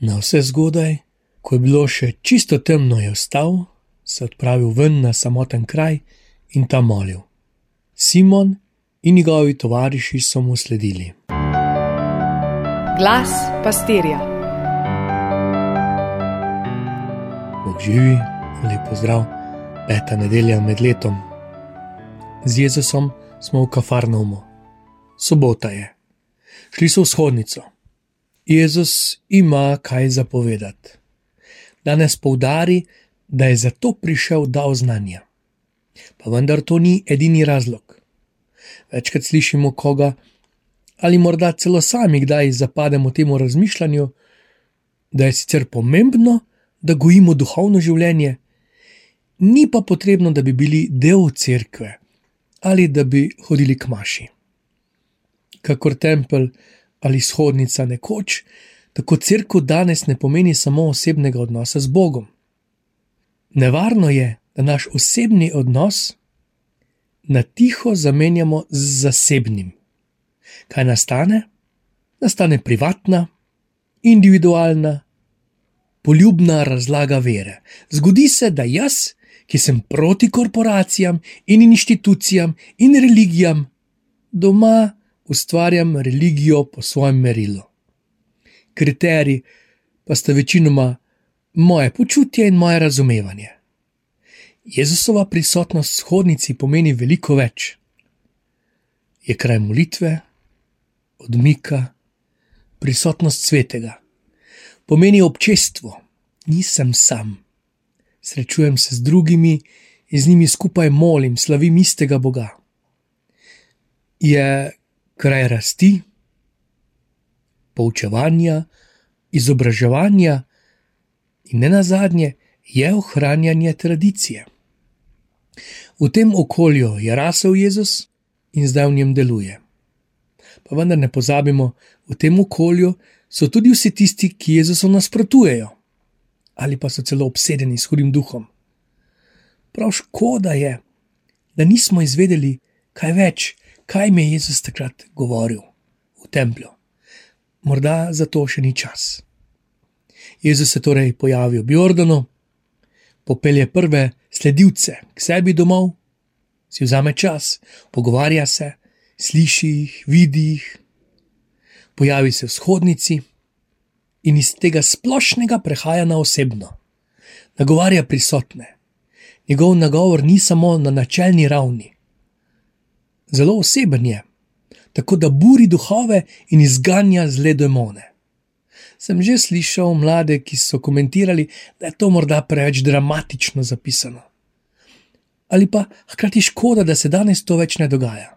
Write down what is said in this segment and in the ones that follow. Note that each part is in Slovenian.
Na vse zgodaj, ko je bilo še čisto temno, je vstal, se odpravil ven na samoten kraj in tam molil. Simon in njegovi tovariši so mu sledili. Glas pastirja. Bog živi, lepo zdrav, peta nedelja med letom. Z Jezusom smo v kafarnomu. Sobota je. Šli so v shodnico. Jezus ima kaj zapovedati. Danes poudari, da je zato prišel dal znanja. Pa vendar to ni edini razlog. Večkrat slišimo koga, ali morda celo sami kdaj zapademo temu razmišljanju, da je sicer pomembno, da gojimo duhovno življenje, ni pa potrebno, da bi bili del cerkve ali da bi hodili k maši. Kakor tempelj ali shodnica nekoč, tako crkva danes ne pomeni samo osebnega odnosa z Bogom. Nevarno je, da naš osebni odnos na tiho zamenjamo z zasebnim. Kaj nastane? Nastane privatna, individualna, poljubna razlaga vere. Zgodi se, da jaz, ki sem proti korporacijam in inštitucijam in religijam, doma ustvarjam religijo po svojem merilu. Kriteriji pa sta večinoma moje počutje in moje razumevanje. Jezusova prisotnost v shodnici pomeni veliko več. Je kraj molitve, odmika, prisotnost svetega. Pomeni občestvo, nisem sam. Srečujem se z drugimi in z njimi skupaj molim, slavim istega Boga. Je kraj rasti, poučevanja, izobraževanja in ne nazadnje je ohranjanje tradicije. V tem okolju je rasel Jezus in zdaj v njem deluje. Pa vendar ne pozabimo, v tem okolju so tudi vsi tisti, ki Jezusu nasprotujejo ali pa so celo obsedeni s hudim duhom. Prav škoda je, da nismo izvedeli kaj več, kaj mi je Jezus takrat govoril v templju. Morda za to še ni čas. Jezus se torej pojavi v Jordanu, popelje prve sledilce k sebi domov, si vzame čas, pogovarja se, sliši jih, vidi jih, pojavi se v shodnici in iz tega splošnega prehaja na osebno. Nagovarja prisotne. Njegov nagovor ni samo na načelni ravni. Zelo oseben je, tako da buri duhove in izganja zle demone sem že slišal mlade, ki so komentirali, da je to morda preveč dramatično zapisano. Ali pa hkrati škoda, da se danes to več ne dogaja.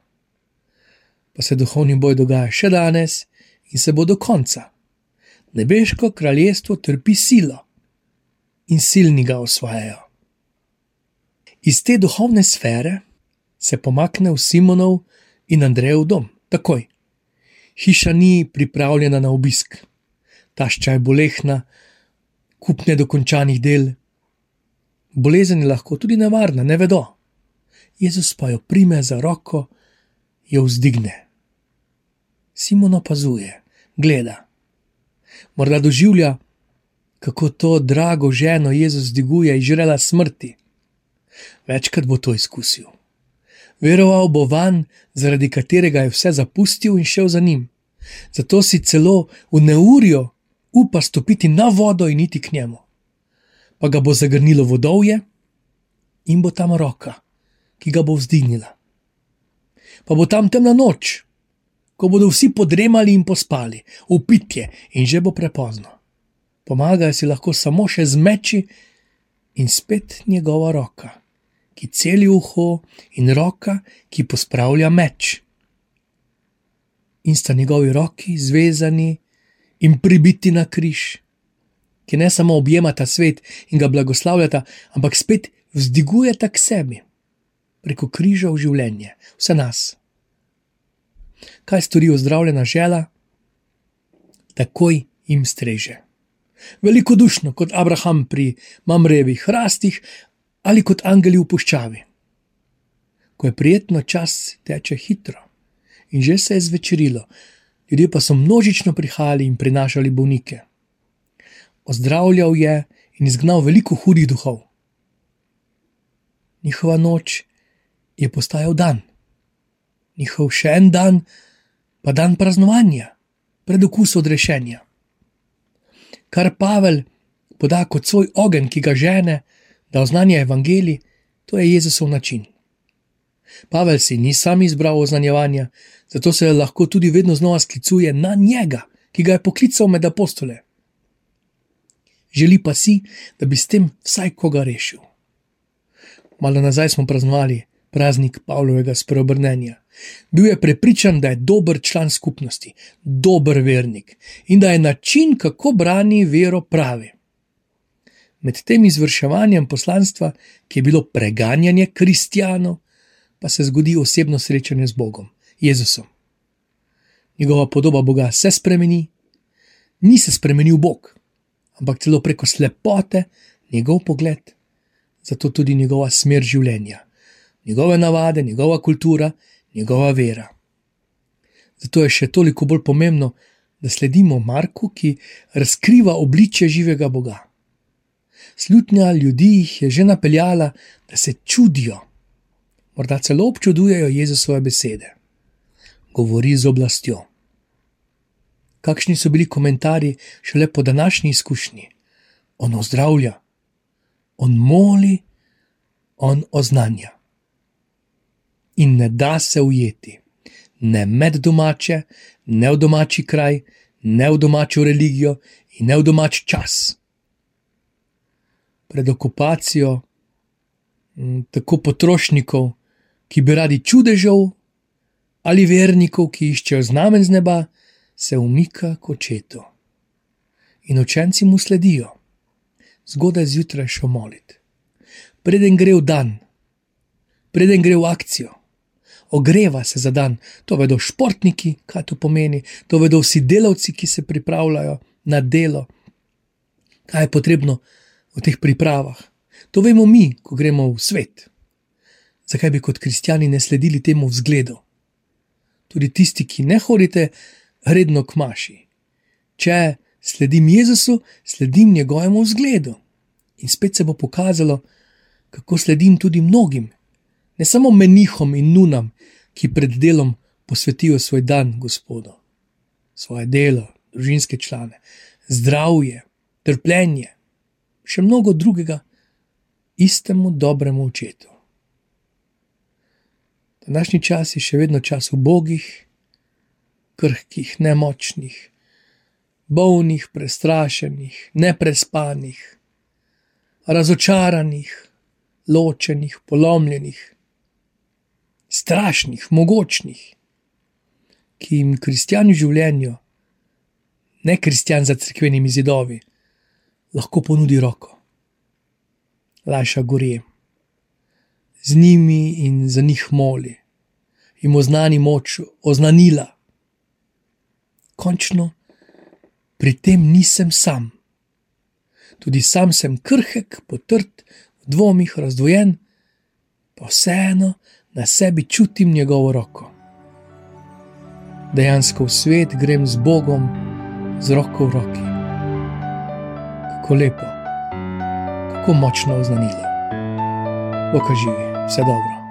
Pa se duhovni boj dogaja še danes in se bo do konca. Nebeško kraljestvo trpi silo in silni ga osvajajo. Iz te duhovne sfere se pomakne v Simonov in Andrejev dom, takoj. Hiša ni pripravljena na obisk tašča je bolehna, kup nedokončanih del. Bolezen je lahko tudi nevarna, ne vedo. Jezus pa jo prime za roko, jo vzdigne. Simon opazuje, gleda. Morda doživlja, kako to drago ženo Jezus zdiguje in žrela smrti. Večkrat bo to izkusil. Veroval bo van, zaradi katerega je vse zapustil in šel za njim. Zato si celo v neurju upa stopiti na vodo in iti k njemu. Pa ga bo zagrnilo vodovje in bo tam roka, ki ga bo vzdignila. Pa bo tam temna noč, ko bodo vsi podremali in pospali, upitje in že bo prepozno. Pomagajo si lahko samo še z meči in spet njegova roka, ki celi uho in roka, ki pospravlja meč. In sta njegovi roki zvezani in pribiti na križ, ki ne samo objemata svet in ga blagoslavljata, ampak spet vzdigujeta k sebi preko križa v življenje, vse nas. Kaj stori ozdravljena žela? Takoj jim streže. Velikodušno kot Abraham pri mamrevih rastih ali kot angeli v puščavi. Ko je prijetno, čas teče hitro in že se je zvečerilo, ljudje pa so množično prihajali in prinašali bolnike. ozdravljal je in izgnal veliko hudih duhov. Njihova noč je postajal dan, njihov še en dan, pa dan praznovanja, predokus odrešenja. Kar Pavel poda kot svoj ogenj, ki ga žene, da oznanja evangelij, to je Jezusov način. Pavel si ni sam izbral oznanjevanja, zato se lahko tudi vedno znova sklicuje na njega, ki ga je poklical med apostole. Želi pa si, da bi s tem vsaj koga rešil. Malo nazaj smo praznovali praznik Pavlovega spreobrnenja. Bil je prepričan, da je dober član skupnosti, dober vernik in da je način, kako brani vero pravi. Med tem izvrševanjem poslanstva, ki je bilo preganjanje kristijanov, pa se zgodi osebno srečanje z Bogom, Jezusom. Njegova podoba Boga se spremeni, ni se spremenil Bog, ampak celo preko slepote njegov pogled, zato tudi njegova smer življenja, njegove navade, njegova kultura, njegova vera. Zato je še toliko bolj pomembno, da sledimo Marku, ki razkriva obličje živega Boga. Slutnja ljudi jih je že napeljala, da se čudijo, morda celo občudujejo Jezusove besede. Govori z oblastjo. Kakšni so bili komentarji šele po današnji izkušnji? On ozdravlja, on moli, on oznanja. In ne da se ujeti, ne med domače, ne v domači kraj, ne v domačo religijo in ne v domač čas. Pred okupacijo tako potrošnikov, ki bi radi čudežev, ali vernikov, ki iščejo znamen z neba, se umika k očetu. In učenci mu sledijo, zgodaj zjutraj šel moliti. Preden gre v dan, preden gre v akcijo, ogreva se za dan, to vedo športniki, kaj to pomeni, to vedo vsi delavci, ki se pripravljajo na delo, kaj je potrebno v teh pripravah. To vemo mi, ko gremo v svet. Zakaj bi kot kristijani ne sledili temu vzgledu? Tudi tisti, ki ne hodite redno k maši. Če sledim Jezusu, sledim njegovemu vzgledu. In spet se bo pokazalo, kako sledim tudi mnogim, ne samo menihom in nunam, ki pred delom posvetijo svoj dan Gospodu, svoje delo, družinske člane, zdravje, trpljenje, še mnogo drugega, istemu dobremu očetu. Današnji čas je še vedno čas ubogih, krhkih, nemočnih, bolnih, prestrašenih, neprespanih, razočaranih, ločenih, polomljenih, strašnih, mogočnih, ki jim kristijani v življenju, ne kristijani za crkvenimi zidovi, lahko ponudi roko. Lajša gori z njimi in za njih moli, jim oznani moč, oznanila. Končno, pri tem nisem sam. Tudi sam sem krhek, potrt, v dvomih, razdvojen, pa vseeno na sebi čutim njegovo roko. Dejansko v svet grem z Bogom, z roko v roki. Kako lepo, kako močno oznanilo. Boka živi vse dobro.